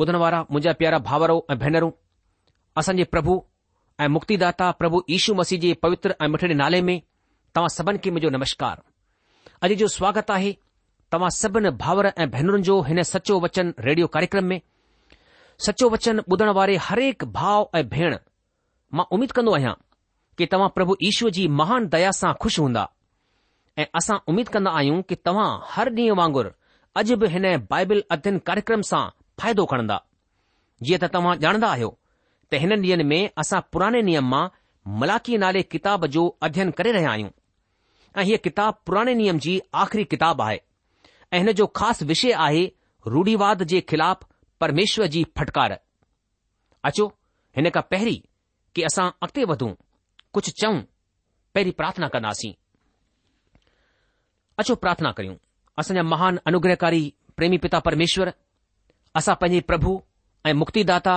ॿुधण वारा मुंहिंजा प्यारा भाउरो ऐं भेनरूं असांजे प्रभु ऐं मुक्तिदाता प्रभु ईशू मसीह जे पवित्र ऐं मिठड़े नाले में तव्हां सभिनि खे मुंहिंजो नमस्कार अॼु जो स्वागत आहे तव्हां सभिनि भाउर ऐं भेनरुनि जो हिन सचो वचन रेडियो कार्यक्रम में सचो वचन ॿुधण वारे हरेक भाउ ऐं भेण मां उमीद कंदो आहियां कि तव्हां प्रभु ईशूअ जी महान दया सां खु़शि हूंदा ऐं असां उमीद कंदा आहियूं कि तव्हां हर ॾींहुं वांगुरु अॼु बि हिन बाइबिल अध्यन कार्यक्रम सां फ़ो खणंदा जीअं त तव्हां ॼाणंदा आहियो त हिन ॾींहनि में असां पुराणे नियम मां मलाकी नाले किताब जो अध्यन करे रहिया आहियूं ऐं हीअ किताबु पुराणे नियम जी आख़िरी किताब आहे ऐं हिन जो ख़ासि विषय आहे रूढ़ीवाद जे ख़िलाफ़ु परमेश्वर जी फटकार अचो हिन खां पहिरीं कि असां अॻिते वधूं कुझु चऊं पहिरीं प्रार्थना कंदासीं प्रार्थना करियूं असांजा महान अनुग्रहकारी प्रेमी पिता परमेश्वर असां पंहिंजे प्रभु ऐं मुक्तिदाता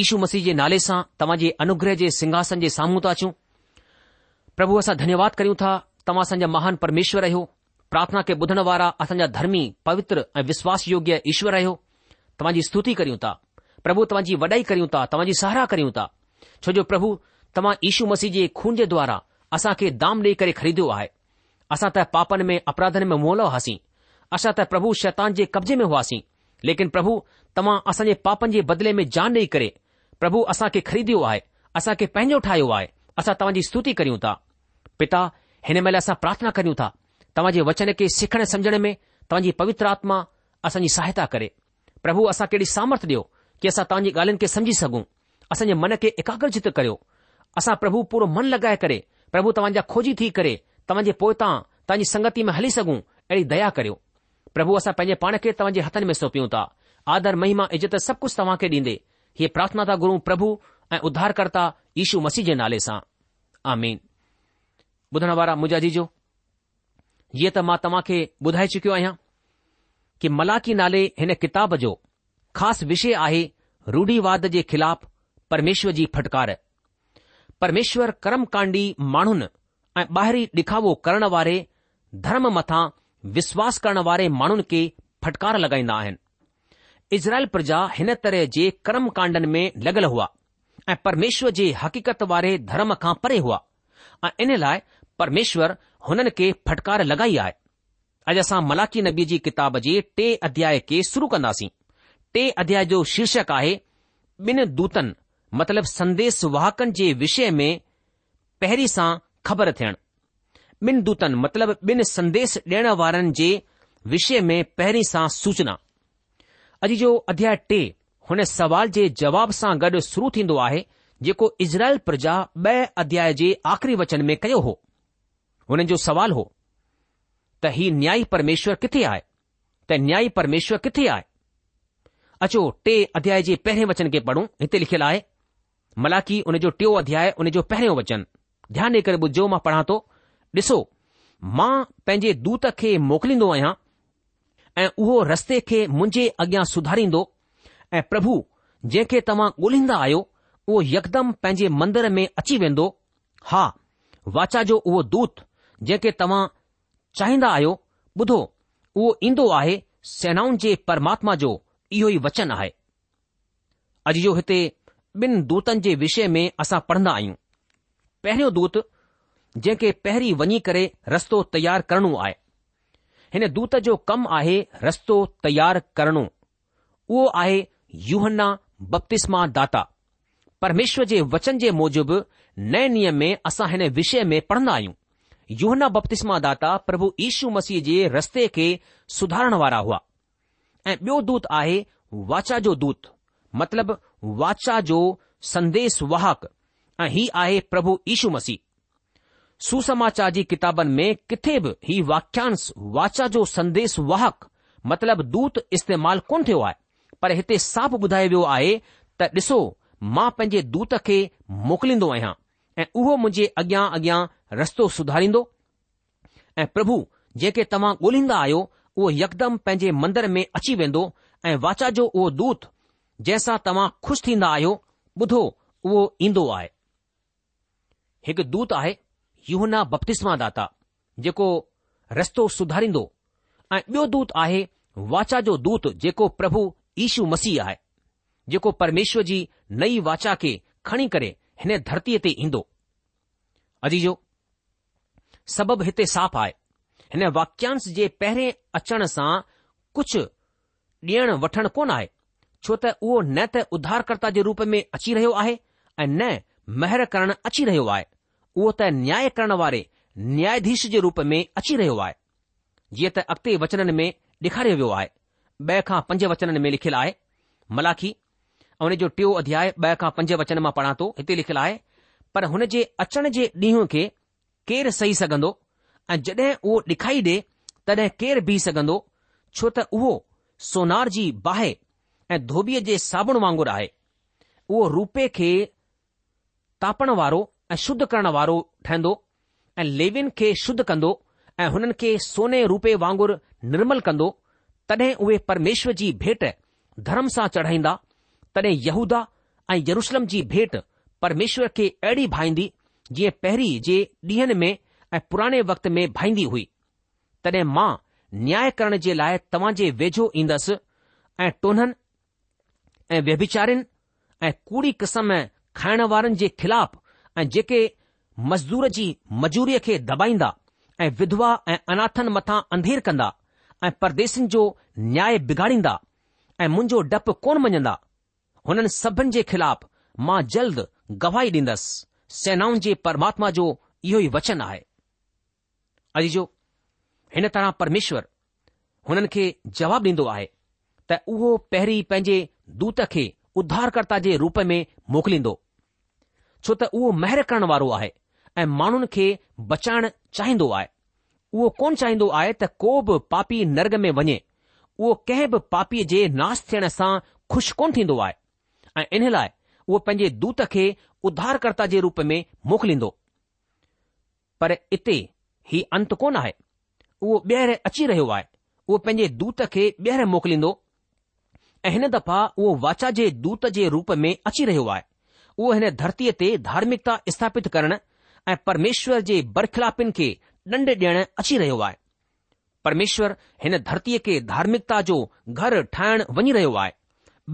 ईशू मसीह जे नाले सां तव्हां जे अनुग्रह जे सिंघासन जे साम्हूं था अचूं प्रभु असां धन्यवाद करियूं था तव्हां असांजा महान परमेश्वर आहियो प्रार्थना के ॿुधण वारा असांजा धर्मी पवित्र ऐं विश्वास योग्य ईश्वर आहियो तव्हांजी स्तुति करियूं था प्रभु तव्हांजी वॾाई करियूं था तव्हांजी सहारा करियूं था जो प्रभु तव्हां ईशू मसीह जे खून जे द्वारा असां खे दाम ॾेई करे ख़रीदियो आहे असां त पापनि में अपराधनि में मुहला हुआसीं असां त प्रभु शैतान जे कब्ज़े में हुआसीं लेकिन प्रभु तव्हां असांजे पापनि जे बदिले में जान ॾेई करे प्रभु असां खे ख़रीदियो आहे असां खे पंहिंजो ठाहियो आहे असां तव्हांजी स्तुति करियूं था पिता हिन महिल असां प्रार्थना करियूं था तव्हां जे वचन खे सिखण समझण में तव्हांजी पवित्र आत्मा असांजी सहायता करे प्रभु असां कहिड़ी सामर्थ ॾियो की असां तव्हांजी ॻाल्हियुनि खे समझी सघूं असांजे मन खे एकाग्रजित करियो असां प्रभु पूरो मन लॻाए करे प्रभु तव्हांजा खोजी थी करे तव्हांजे पोयां तव्हांजी संगति में हली सघूं अहिड़ी दया करियो પ્રભુ આસા પયે પાણે કે તવજે હથન મે સોપી ઉતા આદર મહિમા ઇજત સબ કુછ તવા કે દીંદે યે પ્રાર્થના તા ગુરુ પ્રભુ અ ઉદ્ધાર કરતા ઈશુ મસીજ નાલે સા આમીન બધણવારા મુજાજીજો યે તમા તવા કે બધાઈ ચક્યો આયા કે મલાકી નાલે હેને કિતાબ જો ખાસ વિષય આહી રૂડીવાદ જે ખિલાફ પરમેશ્વરજી ફટકાર પરમેશ્વર કર્મકાંડી માણન અ બાહરી દેખાવો કરણ વારે ધર્મ મથા विश्वास करण वारे माण्हुनि खे फटकार लॻाईंदा आहिनि इज़राइल प्रजा हिन तरह जे कर्मकांडनि में लॻल हुआ ऐं परमेश्वर जे हक़ीक़त वारे धर्म खां परे हुआ ऐं इन लाइ परमेश्वर हुननि खे फटकार लॻाई आहे अॼु असां मलाकी नबी जी किताब जे टे अध्याय खे शुरू कंदासीं टे अध्याय जो शीर्षक आहे ॿिन दूतनि मतिलब संदेश वाहकनि जे विषय में पहिरीं सां ख़बर थियणु ॿिन दूतनि मतिलब ॿिन संदेश ॾिअण वारनि जे विषय में पहिरीं सां सूचना अॼु जो अध्याय टे हुन सवाल जे जवाब सां गॾु शुरू थींदो आहे जेको इज़राइल प्रजा ॿ अध्याय जे आख़िरी वचन में कयो हो हुननि जो सुवालु हो त ही न्याई परमेश्वर किथे आहे त न्याई परमेश्वर किथे आहे अचो टे अध्याय जे पहिरें वचन खे पढ़ूं हिते लिखियलु आहे मालाकि हुन जो टियों अध्याय उन जो पहिरियों वचन ध्यानु ॾेई करे ॿुध मां पढ़ां थो ॾिसो मां पंहिंजे दूत खे मोकिलींदो आहियां ऐं उहो रस्ते खे मुंहिंजे अॻियां सुधारींदो ऐं प्रभु जंहिंखे तव्हां ॻोल्हींदा आहियो उहो यकदमि पंहिंजे मंदर में अची वेंदो हा वाचा जो उहो दूत जंहिंखे तव्हां चाहींदा आहियो ॿुधो उहो ईंदो आहे सेनाउनि जे परमात्मा जो इहो ई वचन आहे अॼु जो हिते ॿिनि दूतनि जे विषय में असां पढ़ंदा आहियूं पहिरियों दूत जंहिंखे पहिरीं वञी करे रस्तो तयारु करणो आहे हिन दूत जो कमु आहे रस्तो तयारु करणो उहो आहे यूहना बप्तिस्मा दाता परमेश्वर जे वचन जे मूजिबि नए नियम में असां हिन विषय में पढ़ंदा आहियूं यूहना बप्तिस्मा दाता प्रभु यीशू मसीह जे रस्ते खे सुधारण वारा हुआ ऐं ॿियो दूत आहे वाचा जो दूत मतिलब वाचा जो संदेश वाहक ऐं ही आहे प्रभु यीशु मसीह सुसमाचार जी किताबनि में किथे बि हीउ वाख्यास वाचा जो संदेश वाहक मतिलब दूत इस्तेमाल कोन थियो आहे पर हिते साप ॿुधायो वियो आहे त ॾिसो मां पंहिंजे दूत खे मोकिलींदो आहियां ऐं उहो मुंहिंजे अॻियां अॻियां रस्तो सुधारींदो ऐं प्रभु जेके तव्हां ॻोल्हींदा आहियो उहो यकदम पंहिंजे मंदर में अची वेंदो ऐं वाचा जो उहो दूत जंहिंसां तव्हां खु़शि थींदा आहियो ॿुधो उहो ईंदो आहे हिकु दूत आहे यूहना बप्तिस्मा दाता जेको रस्तो सुधारींदो ऐं ॿियो दूत आहे वाचा जो दूत जेको प्रभु ईशू मसीह आहे जेको परमेश्वर जी नई वाचा खे खणी करे हिन धरतीअ ते ईंदो अजी सबब हिते साफ़ु आहे हिन वाक्याश जे पहिरें अचण सां कुझु ॾियणु वठणु कोन आहे छो त उहो न त उधारकर्ता जे रूप में अची रहियो आहे ऐं न महर करणु अची रहियो आहे उहो त न्याय करण वारे न्यायाधीश जे रूप में अची रहियो आहे जीअं त अॻिते वचननि में ॾेखारियो वियो आहे ॿ खां पंज वचननि में लिखियलु आहे मलाखी ऐं हुन जो टियों अध्याय ॿ खां पंज वचन मां पढ़ा थो हिते लिखियलु आहे पर हुन जे अचण जे ॾींहं खे केरु सही सघंदो ऐं जड॒हिं उहो ॾेखाई ॾे तॾहिं केरु बीह सघंदो छो त उहो सोनार जी बाहि ऐं धोबीअ जे साबुण वांगुरु आहे उहो रूपे खे तापण वारो ऐं शुद्ध करण वारो ठहिंदो ऐं लेवियुनि खे शुद्ध कंदो ऐं हुननि खे सोने रूपे वांगुरु निर्मल कंदो तॾहिं उहे परमेश्वर जी भेट धर्म सां चढ़ाईंदा तॾहिं यहूदा ऐं यरुशलम जी भेट परमेश्वर खे अहिड़ी भाईंदी जीअं पहिरीं जे ॾींहनि में ऐं पुराणे वक़्त में भाईंदी हुई तॾहिं मां न्याय करण जे लाइ तव्हां जे वेझो ईंदसि ऐं टोननि ऐं व्यचारिनि ऐं कूड़ी क़िस्म खाइण वारनि जे ख़िलाफ़ ऐं जेके मज़दूर जी मजूरीअ खे दॿाईंदा ऐं विधवा ऐं अनाथनि मथां अंधेर कंदा ऐं परदेसनि जो न्याय बिगाड़ींदा ऐं मुंहिंजो डपु कोन मञंदा हुननि सभिनि जे ख़िलाफ़ मां जल्द गवाही ॾींदसि सेनाउनि जे परमात्मा जो इहो ई वचन आहे अॼु जो हिन तरह परमेश्वर हुननि खे जवाबु ॾींदो आहे त उहो पहिरीं पंहिंजे दूत खे उधारकर्ता जे रूप में मोकिलींदो छो त उहो महिर करण वारो आहे ऐं माण्हुनि खे बचाइण चाहींदो आहे उहो कोन चाहींदो आहे त को बि पापी नर्ग में वञे उहो कंहिं बि पापीअ जे नाश थियण सां खु़शि कोन थींदो आहे ऐं इन लाइ उहो पंहिंजे दूत खे उधारकर्ता जे रूप में मोकिलींदो पर इते ही अंत कोन आहे उहो ॿीहर अची रहियो आहे उहो पंहिंजे दूत खे ॿीहर मोकिलींदो ऐं हिन दफ़ा उहो वाचा जे दूत जे रूप में अची रहियो आहे उहो हिन धरतीअ ते धार्मिकता स्थापित करण ऐं परमेश्वर जे बरखिलापिन खे ॾंड ॾियण अची रहियो आहे परमेश्वर हिन धरतीअ खे धार्मिकता जो घर ठाहिण वञी रहियो आहे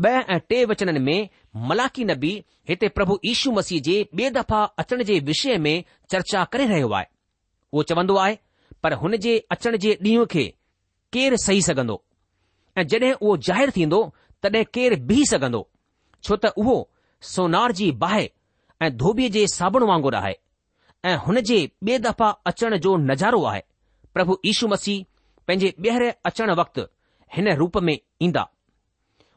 ॿ ऐं टे वचननि में मलाकी नबी हिते प्रभु यीशू मसीह जे ॿिए दफ़ा अचण जे विषय में चर्चा करे रहियो आहे उहो चवंदो आहे पर हुन जे अचण जे ॾींहुं खे केरु सही सघंदो ऐं जड॒हिं उहो ज़ाहिरु थींदो तॾहिं केरु बीह सघंदो छो त उहो सोनार जी बाहि ऐं धोबीअ जे साबुण वांगुरु आहे ऐं हुन जे ॿिए दफ़ा अचण जो नज़ारो आहे प्रभु यीशू मसीह पंहिंजे ॿीहर अचणु वक़्तु हिन रूप में ईंदा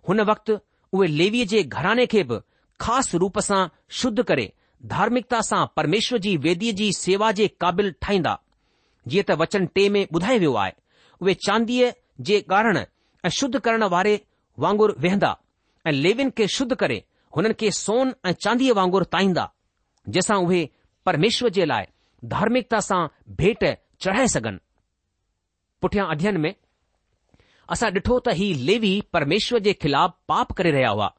हुन वक़्तु उहे लेवीअ जे घराने खे बि ख़ासि रूप सां शुद्ध करे धार्मिकता सां परमेश्वर जी वेदीअ जी सेवा जे क़ाबिल ठाहींदा जीअं त वचन टे में ॿुधायो वियो आहे उहे चांदीअ जे कारण ऐं शुद्ध करण वारे वांगुरु वेहंदा ऐं लेवियुनि खे शुद्ध करे हुननि खे सोन ऐं चांदीअ वांगुरु ताईंदा जंहिंसां उहे परमेश्वर जे लाइ धार्मिकता सां भेट चढ़ाए सघनि पुठियां अध्ययन में असां ॾिठो त ही लेवी परमेश्वर जे खिलाफ़ पाप करे रहिया हुआ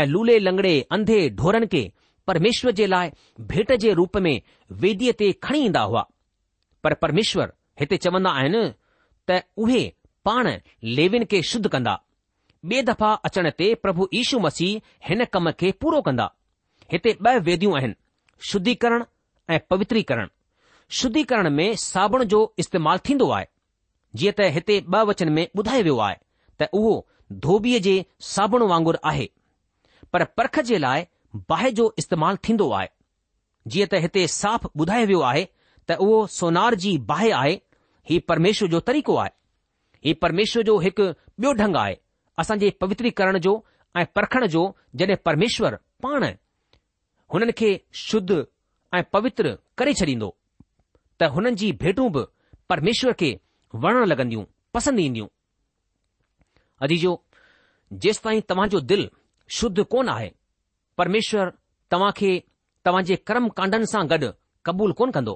ऐं लूले लंगड़े अंधे ढोरनि खे परमेश्वर जे लाइ भेट जे रूप में वेदीअ ते खणी ईंदा हुआ परमेश्वर हिते चवन्दा आहिनि त उहे पाण लेवीनि खे शुद्ध कंदा ब॒ दफ़ा अचण ते प्रभु यीशू मसीह हिन कम खे पूरो कंदा हिते ॿ वेदियूं आहिनि शुद्धीकरण ऐं पवित्रीकरण शुद्धीकरण में साबुण जो इस्तेमालु थींदो आहे जीअं त हिते ॿ वचन में ॿुधायो वियो आहे त उहो धोबीअ जे साबुण वांगुरु आहे पर परख जे लाइ बाहि जो इस्तेमालु थींदो आहे जीअं त हिते साफ़ ॿुधायो वियो आहे त उहो सोनार जी बाहि आहे हीउ परमेश्वर जो तरीक़ो आहे हीउ परमेश्वर जो हिकु ॿियो ढंग आहे असां जे पवित्री जो ऐं परखण जो जॾहिं परमेश्वर पाण हुननि खे शुद्ध ऐं पवित्र करे छॾींदो त हुननि जी भेटूं बि परमेश्वर खे वणण लॻंदियूं पसंदि ईंदियूं अदीजो जेसि ताईं तव्हांजो दिल शुद्ध कोन आहे परमेश्वर तव्हां खे तव्हां जे कर्म कांडनि सां गॾु क़बूल कोन कंदो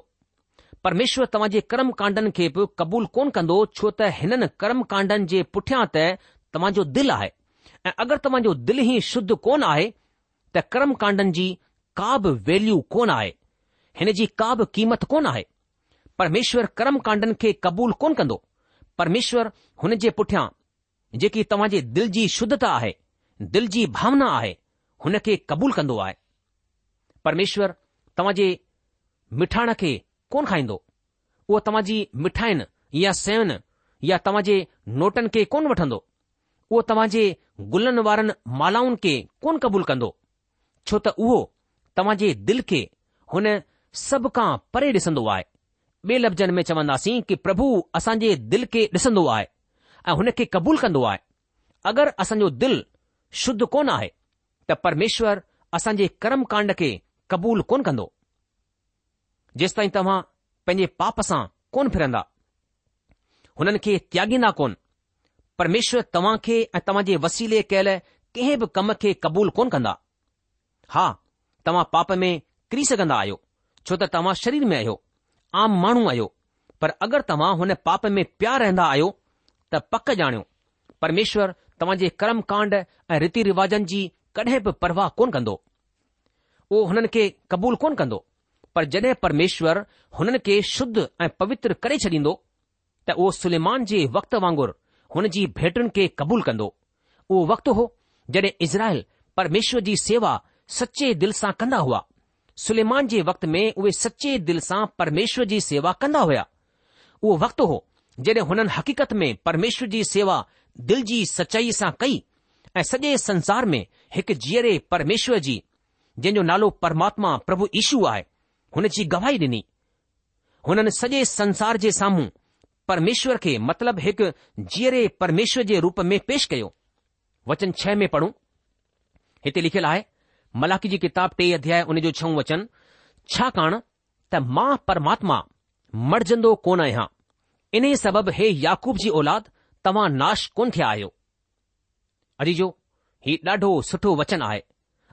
परमेश्वर तव्हां जे कर्म कांडनि खे बि कबूल कोन कंदो छो त हिननि कर्म कांडनि जे पुठियां त तव्हांजो दिलि आहे ऐं अगरि तव्हांजो दिलि ई शुद्ध कोन आहे त कर्म कांडनि जी का बि वैल्यू कोन आहे हिन जी का बि क़ीमत कोन आहे परमेश्वर कर्म कांडनि खे क़बूल कोन कंदो परमेश्वर हुन जे पुठियां जेकी तव्हांजे दिलि जी शुद्धता आहे दिलि जी भावना आहे हुन खे क़बूल कंदो आहे परमेश्वर तव्हांजे मिठाण खे कोन खाईंदो उहा तव्हांजी मिठाइनि या सेनि या तव्हांजे नोटनि खे कोन वठंदो उहो तव्हां जे गुलनि वारनि मालाउनि खे कोन क़बूल कंदो छो त उहो तव्हां जे दिल खे हुन सभु खां परे ॾिसंदो आहे ॿिए लफ़्ज़नि में चवंदासीं कि प्रभु असां जे दिल खे ॾिसंदो आहे ऐं हुन खे क़बूल कंदो आहे अगरि असांजो दिलि शुद्ध कोन आहे त परमेश्वर असां जे कर्म कांड खे क़बूल कोन कंदो जेसि ताईं तव्हां पंहिंजे पाप सां कोन फिरंदा हुननि खे त्यागींदा कोन પરમેશ્વર તમાકે એ તમાજે વસીલે કેલે કે હેબ કમ કે કબૂલ કોન કંદા હા તમા પાપ મે કરી સકંદા આયો છો તા તમા શરીર મે આયો આમ માણો આયો પર અગર તમા હોને પાપ મે પ્યાર રહેંદા આયો તા પક જાણે પરમેશ્વર તમાજે કરમકાંડ એ રીતિ રિવાજોં જી કદેબ પરવા કોન કંદો ઓ હનન કે કબૂલ કોન કંદો પર જડે પરમેશ્વર હનન કે શુદ્ધ એ પવિત્ર કરે ચડીndo તા ઓ સુલેમાન જે વક્ત વાંગુર हुन जी भेटुनि खे कबूल कंदो उहो वक़्तु हो जॾहिं इज़राइल परमेश्वर जी सेवा सचे दिलि सां कंदा हुआ सुलेमान जे वक़्तु में उहे सचे दिलि सां परमेश्वर जी सेवा कंदा हुआ उहो वक़्तु हो जॾहिं हुननि हक़ीक़त में परमेश्वर जी सेवा दिलि जी सचाईअ सां कई ऐं सॼे संसार में हिकु जीअरे परमेश्वर जी जंहिंजो नालो परमात्मा प्रभु ईशू आहे हुन जी गवाही डि॒नी हुननि सॼे जे साम्हूं પરમેશ્વર કે મતલબ હક જીરે પરમેશ્વર જે રૂપ મે પેશ કયો વચન 6 મે પઢું હતે લખેલ આય મલાકીજી કિતાબ ટે અધ્યાય ઉને જો 6 વચન છાકા તા માં પરમાત્મા મર જંદો કોના હા ઇને સબબ હે યાકુબજી ઓલાદ તમા નાશ કુંઠ આયો અરી જો હી ડાઢો સઠો વચન આય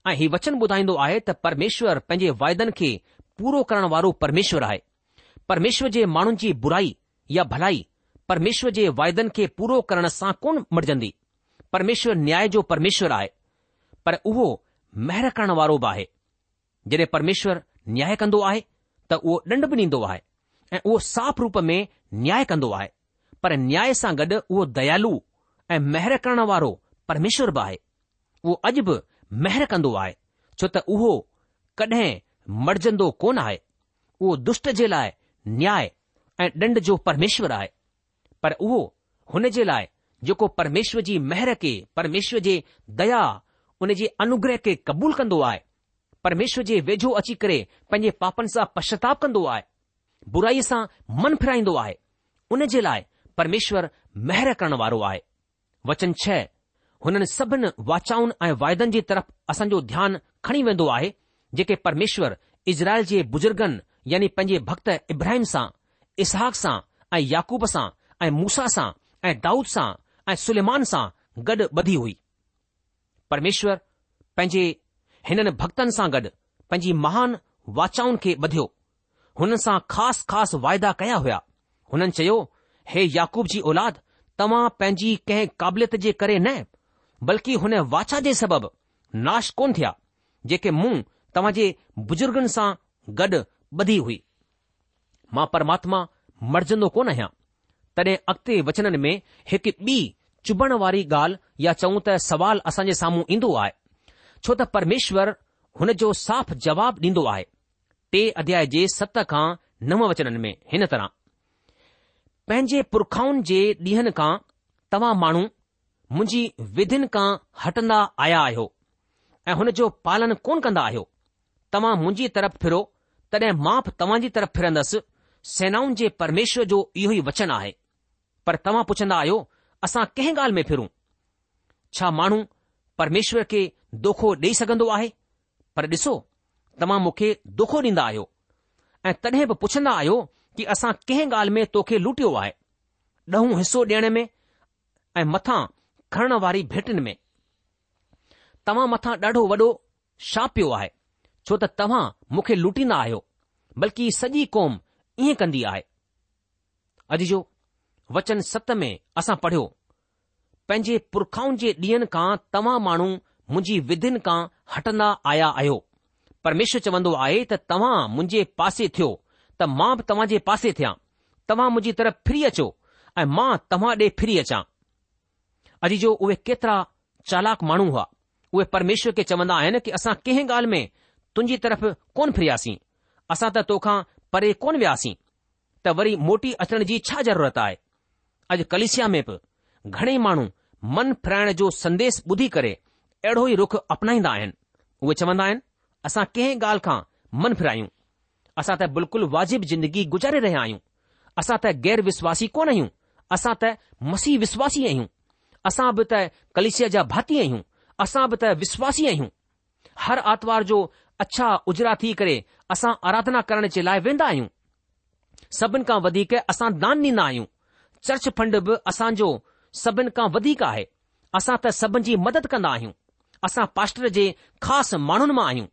આહી વચન બુદાઈndo આય ત પરમેશ્વર પંજે વાયદન કે પૂરો કરણ વાળો પરમેશ્વર આય પરમેશ્વર જે માણુંજી બુરાઈ भलाई परमेश्वर जे वायदनि खे पूरो करण सां कोन मटजंदी परमेश्वरु न्याय जो परमेश्वरु आहे पर उहो महर करण वारो बि आहे जॾहिं परमेश्वरु न्याय कंदो आहे त उहो ॾंड बि ॾींदो आहे ऐं उहो साफ़ रूप में न्याय कंदो आहे पर न्याय सां गॾु उहो दयालु ऐं महर करण वारो परमेश्वर बि आहे उहो अॼु बि महर कंदो आहे छो त उहो कडहिं मरजंदो कोन आहे उहो दुष्ट जे लाइ न्याय ऐं ॾंड जो परमेश्वर आहे पर उहो हुन जे लाइ जेको परमेश्वर जी महर खे परमेश्वर जे दया उन जे अनुग्रह खे क़बूलु कंदो आहे परमेश्वर जे वेझो अची करे पंहिंजे पापनि सां पश्चाताप कंदो आहे बुराईअ सां मनु फिराईंदो आहे उन जे लाइ परमेश्वरु मेहर करण वारो आहे वचन छह हुननि सभिनि वाचाउनि ऐं वायदनि जे तरफ़ असांजो ध्यानु खणी वेंदो आहे जेके परमेश्वरु इज़राइल जे बुज़ुर्गनि यानी पंहिंजे भक्त इब्राहिम सां इसहाक सां ऐं याकूब सां ऐं मूसा सां ऐं दाऊद सां ऐं सुलमान सां गॾु ॿधी हुई परमेश्वर पंहिंजे हिननि भक्तनि सां गॾु पंहिंजी महान वाछाउनि खे ॿधियो हुननि सां ख़ासि ख़ासि वायदा कया हुया हुननि चयो हे याकूब जी औलाद तव्हां पंहिंजी कंहिं क़ाबिलियत जे करे न बल्कि हुन वाछा जे सबबि नाश कोन थिया जेके मूं तव्हां जे बुजुर्गनि सां गॾु ॿधी हुई मां परमात्मा मरजंदो कोन आहियां तॾहिं अॻिते वचननि में हिकु ॿी चुभण वारी ॻाल्हि या चऊं त असां जे साम्हूं ईंदो आहे छो त परमेश्वर हुन जो साफ़ जवाब ॾींदो आहे टे अध्याय जे सत खां नव वचननि में हिन तरह पंहिंजे पुरखाउनि जे ॾींहनि खां तव्हां माण्हू मुंहिंजी विधिन खां हटंदा आया आहियो ऐं हुन जो पालन कोन कंदा आहियो तव्हां मुंहिंजी तरफ़ फिरो तॾहिं माफ़ तव्हां जी तरफ़ फिरंदसि सेनाउनि जे परमेश्वर जो इहो ई वचन आहे पर तव्हां पुछंदा आहियो असां कंहिं ॻाल्हि में फिरूं छा माण्हू परमेश्वर खे दोखो ॾेई सघंदो आहे पर ॾिसो तव्हां मूंखे दोखो ॾींदा आहियो ऐं तॾहिं बि पुछंदा आहियो कि असां कंहिं ॻाल्हि में तोखे लुटियो आहे ॾहों हिसो ॾियण में ऐं मथां खणण वारी भेटनि में तव्हां मथां ॾाढो वॾो छा पियो आहे छो त तव्हां मूंखे लुटींदा आहियो बल्कि सॼी क़ौम ईअं कंदी आहे अॼु जो वचन सत में असां पढ़ियो पंहिंजे पुरखाउनि जे ॾींहनि खां तव्हां माण्हू मुंहिंजी विधियुनि खां हटंदा आया आहियो परमेश्वर चवंदो आहे त तव्हां मुंहिंजे पासे थियो त मां बि तव्हांजे पासे थियां तव्हां मुंहिंजी तरफ़ फिरी अचो ऐं मां तव्हां ॾे फिरी अचां अॼु जो उहे केतिरा चालाक माण्हू हुआ उहे परमेश्वर खे चवंदा आहिनि कि असां कंहिं ॻाल्हि में तुंहिंजी तरफ़ कोन फिरियासीं असां त तोखां परे कोन वियासीं त वरी मोटी अचण जी छा ज़रूरत आहे अॼु कलिसिया में बि घणेई माण्हू मन फिराइण जो संदेस ॿुधी करे अहिड़ो ई रुख अपनाईंदा आहिनि उहे चवंदा आहिनि असां कंहिं ॻाल्हि खां मन फिरायूं असां त बिल्कुलु वाजिबु ज़िंदगी गुज़ारे रहिया आहियूं असां त गैर विश्वासी कोन आहियूं असां त मसीह विश्वासी आहियूं असां बि त कलिसिया जा भाती आहियूं असां बि त विश्वासी आहियूं हर आर्तवार जो अछा उजरा थी करे असां आराधना करण जे लाइ वेंदा आहियूं सभिनि खां वधीक असां दान ॾींदा आहियूं चर्च फंड बि असांजो सभिनि खां वधीक आहे असां त सभिनि जी मदद कंदा आहियूं असां पास्टर जे ख़ासि माण्हुनि मां आहियूं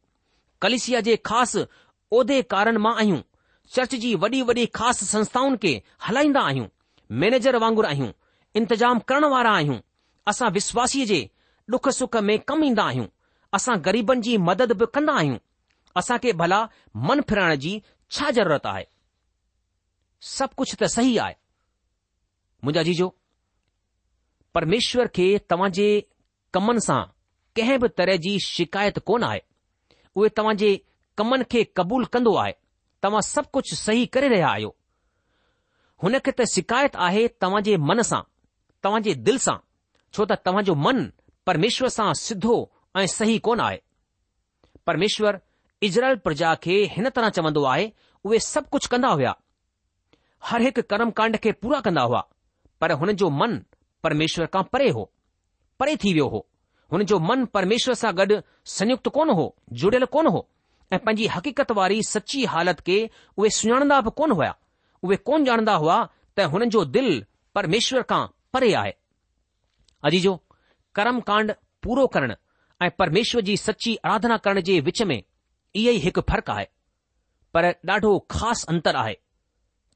कलिसिया जे ख़ासि उहिदे उहिदेकारनि मां आहियूं चर्च जी वॾी वॾी ख़ासि संस्थाउनि खे हलाईंदा आहियूं मैनेजर वांगुरु आहियूं इंतिजाम करण वारा आहियूं असां विश्वासीअ जे डुख सुख में कमु ईंदा आहियूं असां ग़रीबनि जी मदद बि कंदा आहियूं असांखे भला मन फिराइण जी छा जरूरत आहे सभु कुझु त सही आहे मुंहिंजा जी जो परमेश्वर खे तव्हां जे कमनि सां कंहिं बि तरह जी शिकायत कोन आहे उहे तव्हां जे कमनि खे क़बूल कंदो आहे तव्हां सभु कुझु सही करे रहिया आहियो हुन खे त शिकायत आहे तव्हांजे मन सां तव्हांजे दिलि सां छो त तव्हांजो मनु परमेश्वर सां सिधो ऐं सही कोन आहे परमेश्वर इज़रायल प्रजा खे हिन तरह चवंदो आहे उहे सभु कुझु कंदा हुआ हर हिकु कर्मकांड खे पूरा कंदा हुआ पर हुननि जो मन परमेश्वर खां परे हो परे थी वियो हो हुन जो मन परमेश्वर सां गॾु संयुक्त कोन हो जुड़ियल कोन हो ऐं पंहिंजी हक़ीक़त वारी सची हालति खे उहे सुञाणंदा बि कोन हुया उहे कोन ॼाणंदा हुआ त हुननि जो दिलि परमेश्वर खां परे आहे अजीजो कर्म पूरो करणु ऐं परमेश्वर जी सची आराधना करण जे विच में इहो ई हिकु फ़र्क़ु आहे पर ॾाढो ख़ासि अंतर आहे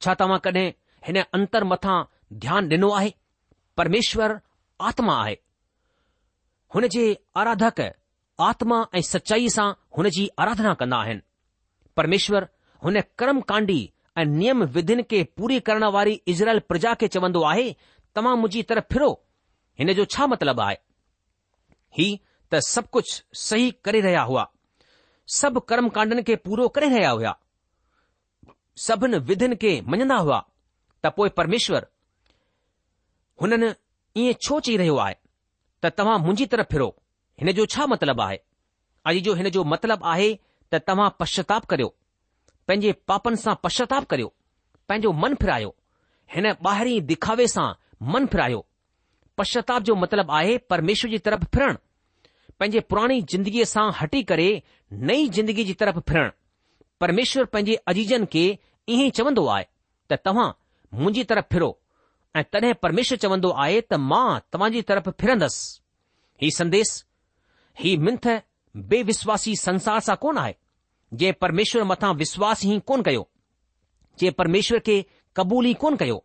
छा तव्हां कॾहिं हिन अंतर मथां ध्यानु ॾिनो आहे परमेश्वरु आत्मा आहे हुन जे आराधक आत्मा ऐं सचाईअ सां हुन जी आराधना कंदा आहिनि परमेश्वर हुन कर्म कांडी ऐं नियम विधिन खे पूरी करण वारी इज़रायल प्रजा खे चवंदो आहे तव्हां मुंहिंजी तरफ़ फिरो हिन जो छा मतिलबु आहे त सभु कुझु सही करे रहिया हुआ सभु कर्मकांडनि खे पूरो करे रहिया हुआ सभिनि विधनि खे मञंदा हुआ त पोए परमेश्वर हुननि ईअं छो चई रहियो आहे त तव्हां मुंहिंजी तरफ़ फिरो हिन जो छा मतिलबु आहे अॼु जो हिन जो मतिलबु आहे त तव्हां पश्चाताप करियो पंहिंजे पापनि सां पश्चाताप करियो पंहिंजो मनु फिरायो हिन ॿाहिरीं दिखावे सां मनु फिरायो पश्चाताप जो मतिलबु आहे परमेश्वर जी तरफ़ फिरणु पंहिंजे पुराणी ज़िंदगीअ सां हटी करे नई ज़िंदगी जी तरफ़ फिरणु परमेश्वर पंहिंजे अजीजन खे ईअं चवन्दो आहे त तव्हां मुंहिंजी तरफ़ फिरो ऐं तॾहिं परमेश्वर चवंदो आहे त मां तव्हां जी तरफ़ फिरंदसि हीउ संदेस ही मिंथ बेविश्वासी संसार सां कोन आहे जंहिं परमेश्वर मथां विश्वास ई कोन कयो जे परमेश्वर खे क़बूल ई कोन कयो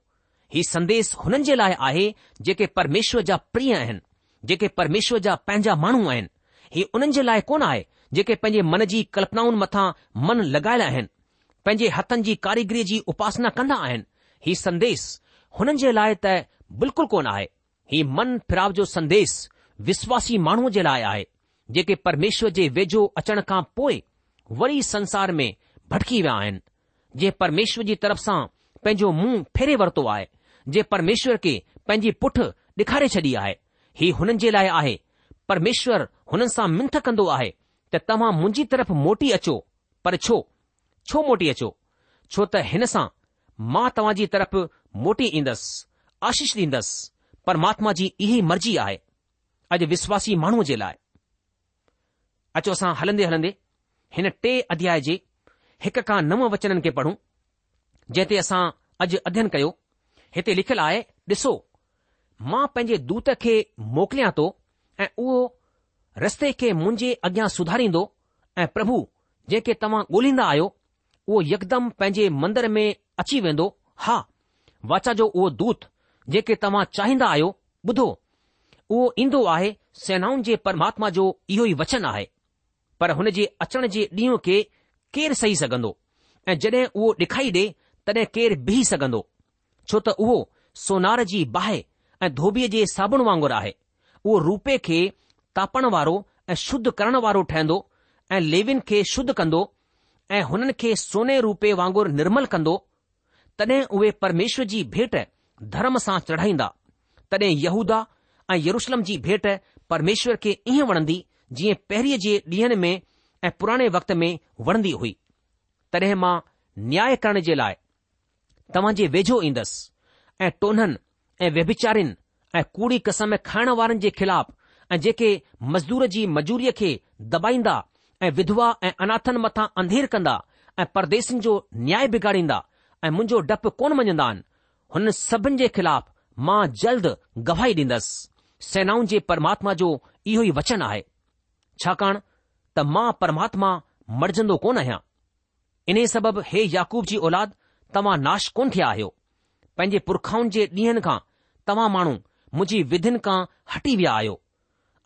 हीउ संदेसु हुननि जे लाइ आहे जेके परमेश्वर जा प्रिय आहिनि जेके परमेश्वर जा पंहिंजा माण्हू आहिनि ही हुननि जे लाइ कोन आहे जेके पंहिंजे मन जी कल्पनाऊं मथां मन लॻायल आहिनि पंहिंजे हथनि जी कारीगिरी जी उपासना कंदा आहिनि हीउ संदेसु हुननि जे लाइ त बिल्कुलु कोन आहे हीउ मनु फिराव जो संदेस विश्वासी माण्हूअ जे लाइ आहे जेके परमेश्वर जे वेझो अचण खां पोइ वरी संसार में भटकी विया आहिनि जे परमेश्वर जी तरफ़ सां पंहिंजो मुंहुं फेरे वरितो आहे जे परमेश्वर खे पंहिंजी पुठि डे॒खारे छॾी आहे ही हुननि जे लाइ आहे परमेश्वर हुननि सां मिंथ कंदो आहे त तव्हां मुंहिंजी तरफ़ मोटी अचो पर छो छो मोटी अचो छो त हिन सां मां तव्हां जी तरफ़ मोटी ईंदसि आशीष ॾींदसि परमात्मा जी इहा मर्ज़ी आहे अॼु विश्वासी माण्हूअ जे लाइ अचो असां हलंदे हलंदे हिन टे अध्याय जे हिक खां नव वचननि खे पढ़ूं जंहिं ते असां अॼु अध्यन कयो हिते लिखियलु आहे ॾिसो मां पंहिंजे दूत खे मोकिलियां थो ऐं उहो रस्ते खे मुंहिंजे अॻियां सुधारींदो ऐं प्रभु जेके तव्हां ॻोल्हींदा आहियो उहो यकदमि पंहिंजे मंदर में अची वेंदो हा वाचा जो उहो दूत जेके तव्हां चाहींदा आहियो ॿुधो उहो ईंदो आहे सेनाउनि जे परमात्मा जो इहो ई वचन आहे पर हुन जे अचण जे ॾींहुं खे केरु सही सघंदो ऐं जड॒हिं उहो ॾे तॾहिं केरु बीह सघंदो छो त उहो सोनार जी बाहि ऐं धोबीअ जे साबुण वांगुरु आहे उहो रूपे खे तापण वारो ऐं शुद्ध करण वारो ठहंदो ऐं लेविन खे शुद्ध कंदो ऐं हुननि खे सोने रूपे वांगुरु निर्मल कंदो तॾहिं उहे परमेश्वर जी भेट धर्म सां चढ़ाईंदा तॾहिं यहूदा ऐं यरुषलम जी भेट परमेश्वर खे ईअं वणंदी जीअं पहिरीं जे ॾींहनि में ऐं पुराणे वक़्त में वणंदी हुई तॾहिं मां न्याय करण जे लाइ तव्हां जे वेझो ईंदसि ऐं टोननि ऐं व्यभिचारिन ऐं कूड़ी कसम खाइण वारनि जे ख़िलाफ़ ऐं जेके मज़दूर जी मजूरीअ खे दॿाईंदा ऐं विधवा ऐं अनाथनि मथां अंधेर कंदा ऐं परदेसनि जो न्याय बिगाड़ींदा ऐं मुंहिंजो डपु कोन मञंदा आहिनि हुन सभिनि जे ख़िलाफ़ मां जल्द गवाही ॾींदसि सेनाउनि जे परमात्मा जो इहो ई वचन आहे छाकाणि त मां परमात्मा मरजंदो कोन आहियां इन सबबि हे याकूब जी औलाद तव्हां नाश कोन थिया आहियो पंहिंजे पुरखाउनि जे ॾींहनि खां तव्हां माण्हू मुंहिंजी विधियुनि खां हटी विया आहियो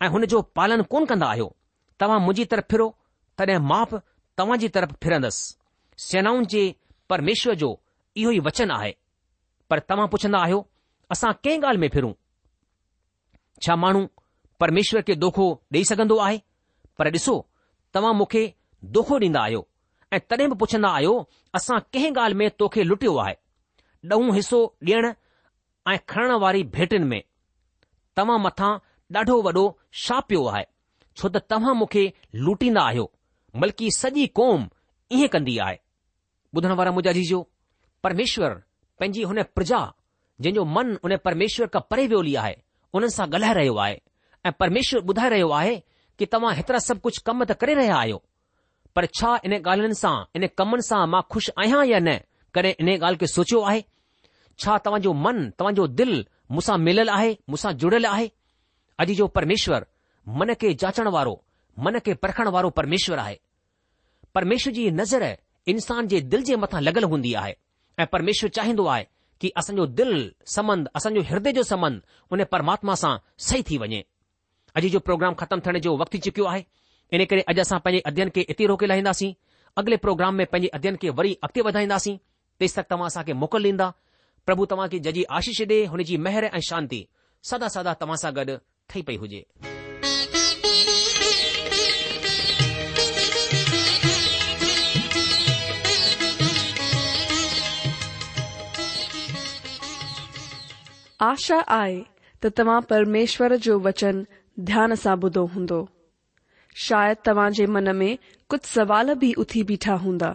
ऐं हुन जो पालन कोन कंदा आहियो तव्हां मुंहिंजी तरफ़ फिरो तॾहिं माप तव्हां जी तरफ़ फिरंदसि सेनाउनि जे परमेश्वर जो इहो ई वचन आहे पर तव्हां पुछंदा आहियो असां कंहिं ॻाल्हि में फिरूं छा माण्हू परमेश्वर खे दोखो ॾेई सघंदो आहे पर ॾिसो तव्हां मूंखे दोखो ॾींदा आहियो ऐं तॾहिं बि पुछंदा आहियो असां कंहिं ॻाल्हि में तोखे लुटियो आहे ॾहों हिसो ॾियणु ऐं खणण वारी भेटिन में तव्हां मथां ॾाढो वॾो छा पियो आहे छो त तव्हां मूंखे लूटींदा आहियो बल्कि सॼी क़ौम ईअं कंदी आहे ॿुधण वारा मुंहिंजा जीजो परमेश्वर पंहिंजी हुन प्रजा जंहिंजो मन हुन परमेश्वर खां परे वियोली आहे उन्हनि सां ॻाल्हाए रहियो आहे ऐं परमेश्वर ॿुधाए रहियो आहे कि तव्हां हेतिरा सभु कुझु कम त करे रहिया आहियो पर छा इन ॻाल्हियुनि सां इन कमनि सां मां खु़शि आहियां या न कॾहिं इन ॻाल्हि खे सोचियो आहे छा तव्हांजो मनु तव्हांजो दिल मूंसां मिलियलु आहे मूंसां जुड़ियलु आहे अॼु जो परमेश्वर मन खे जाचण वारो मन खे परखण वारो परमेश्वर आहे परमेश्वर जी नज़र इंसान जे दिल जे मथां लॻल हूंदी आहे ऐं परमेश्वर चाहींदो आहे कि असांजो दिल संबंध असांजो हृदय जो संबंध उन परमात्मा सां सही थी वञे अॼु जो प्रोग्राम ख़तमु थियण जो वक़्तु चुकियो आहे इन करे अॼु असां पंहिंजे अध्ययन खे एतिरी रोके लाहींदासीं अॻिले प्रोग्राम में पंहिंजे अध्ययन खे वरी अॻिते वधाईंदासीं तेसि तक तव्हां असांखे मोकल ॾींदा પ્રભુ તમાકી જજી આશીષ દે હોની જી મહેર એ શાંતિ સદા સદા તમાસા ગડ ઠઈ પઈ હોજે આશા આય તો તમા પરમેશ્વર જો વચન ધ્યાન સાબુદો હોંદો શાયદ તવાજે મન મે કત સવાલ બી ઉઠી બેઠા હોંદા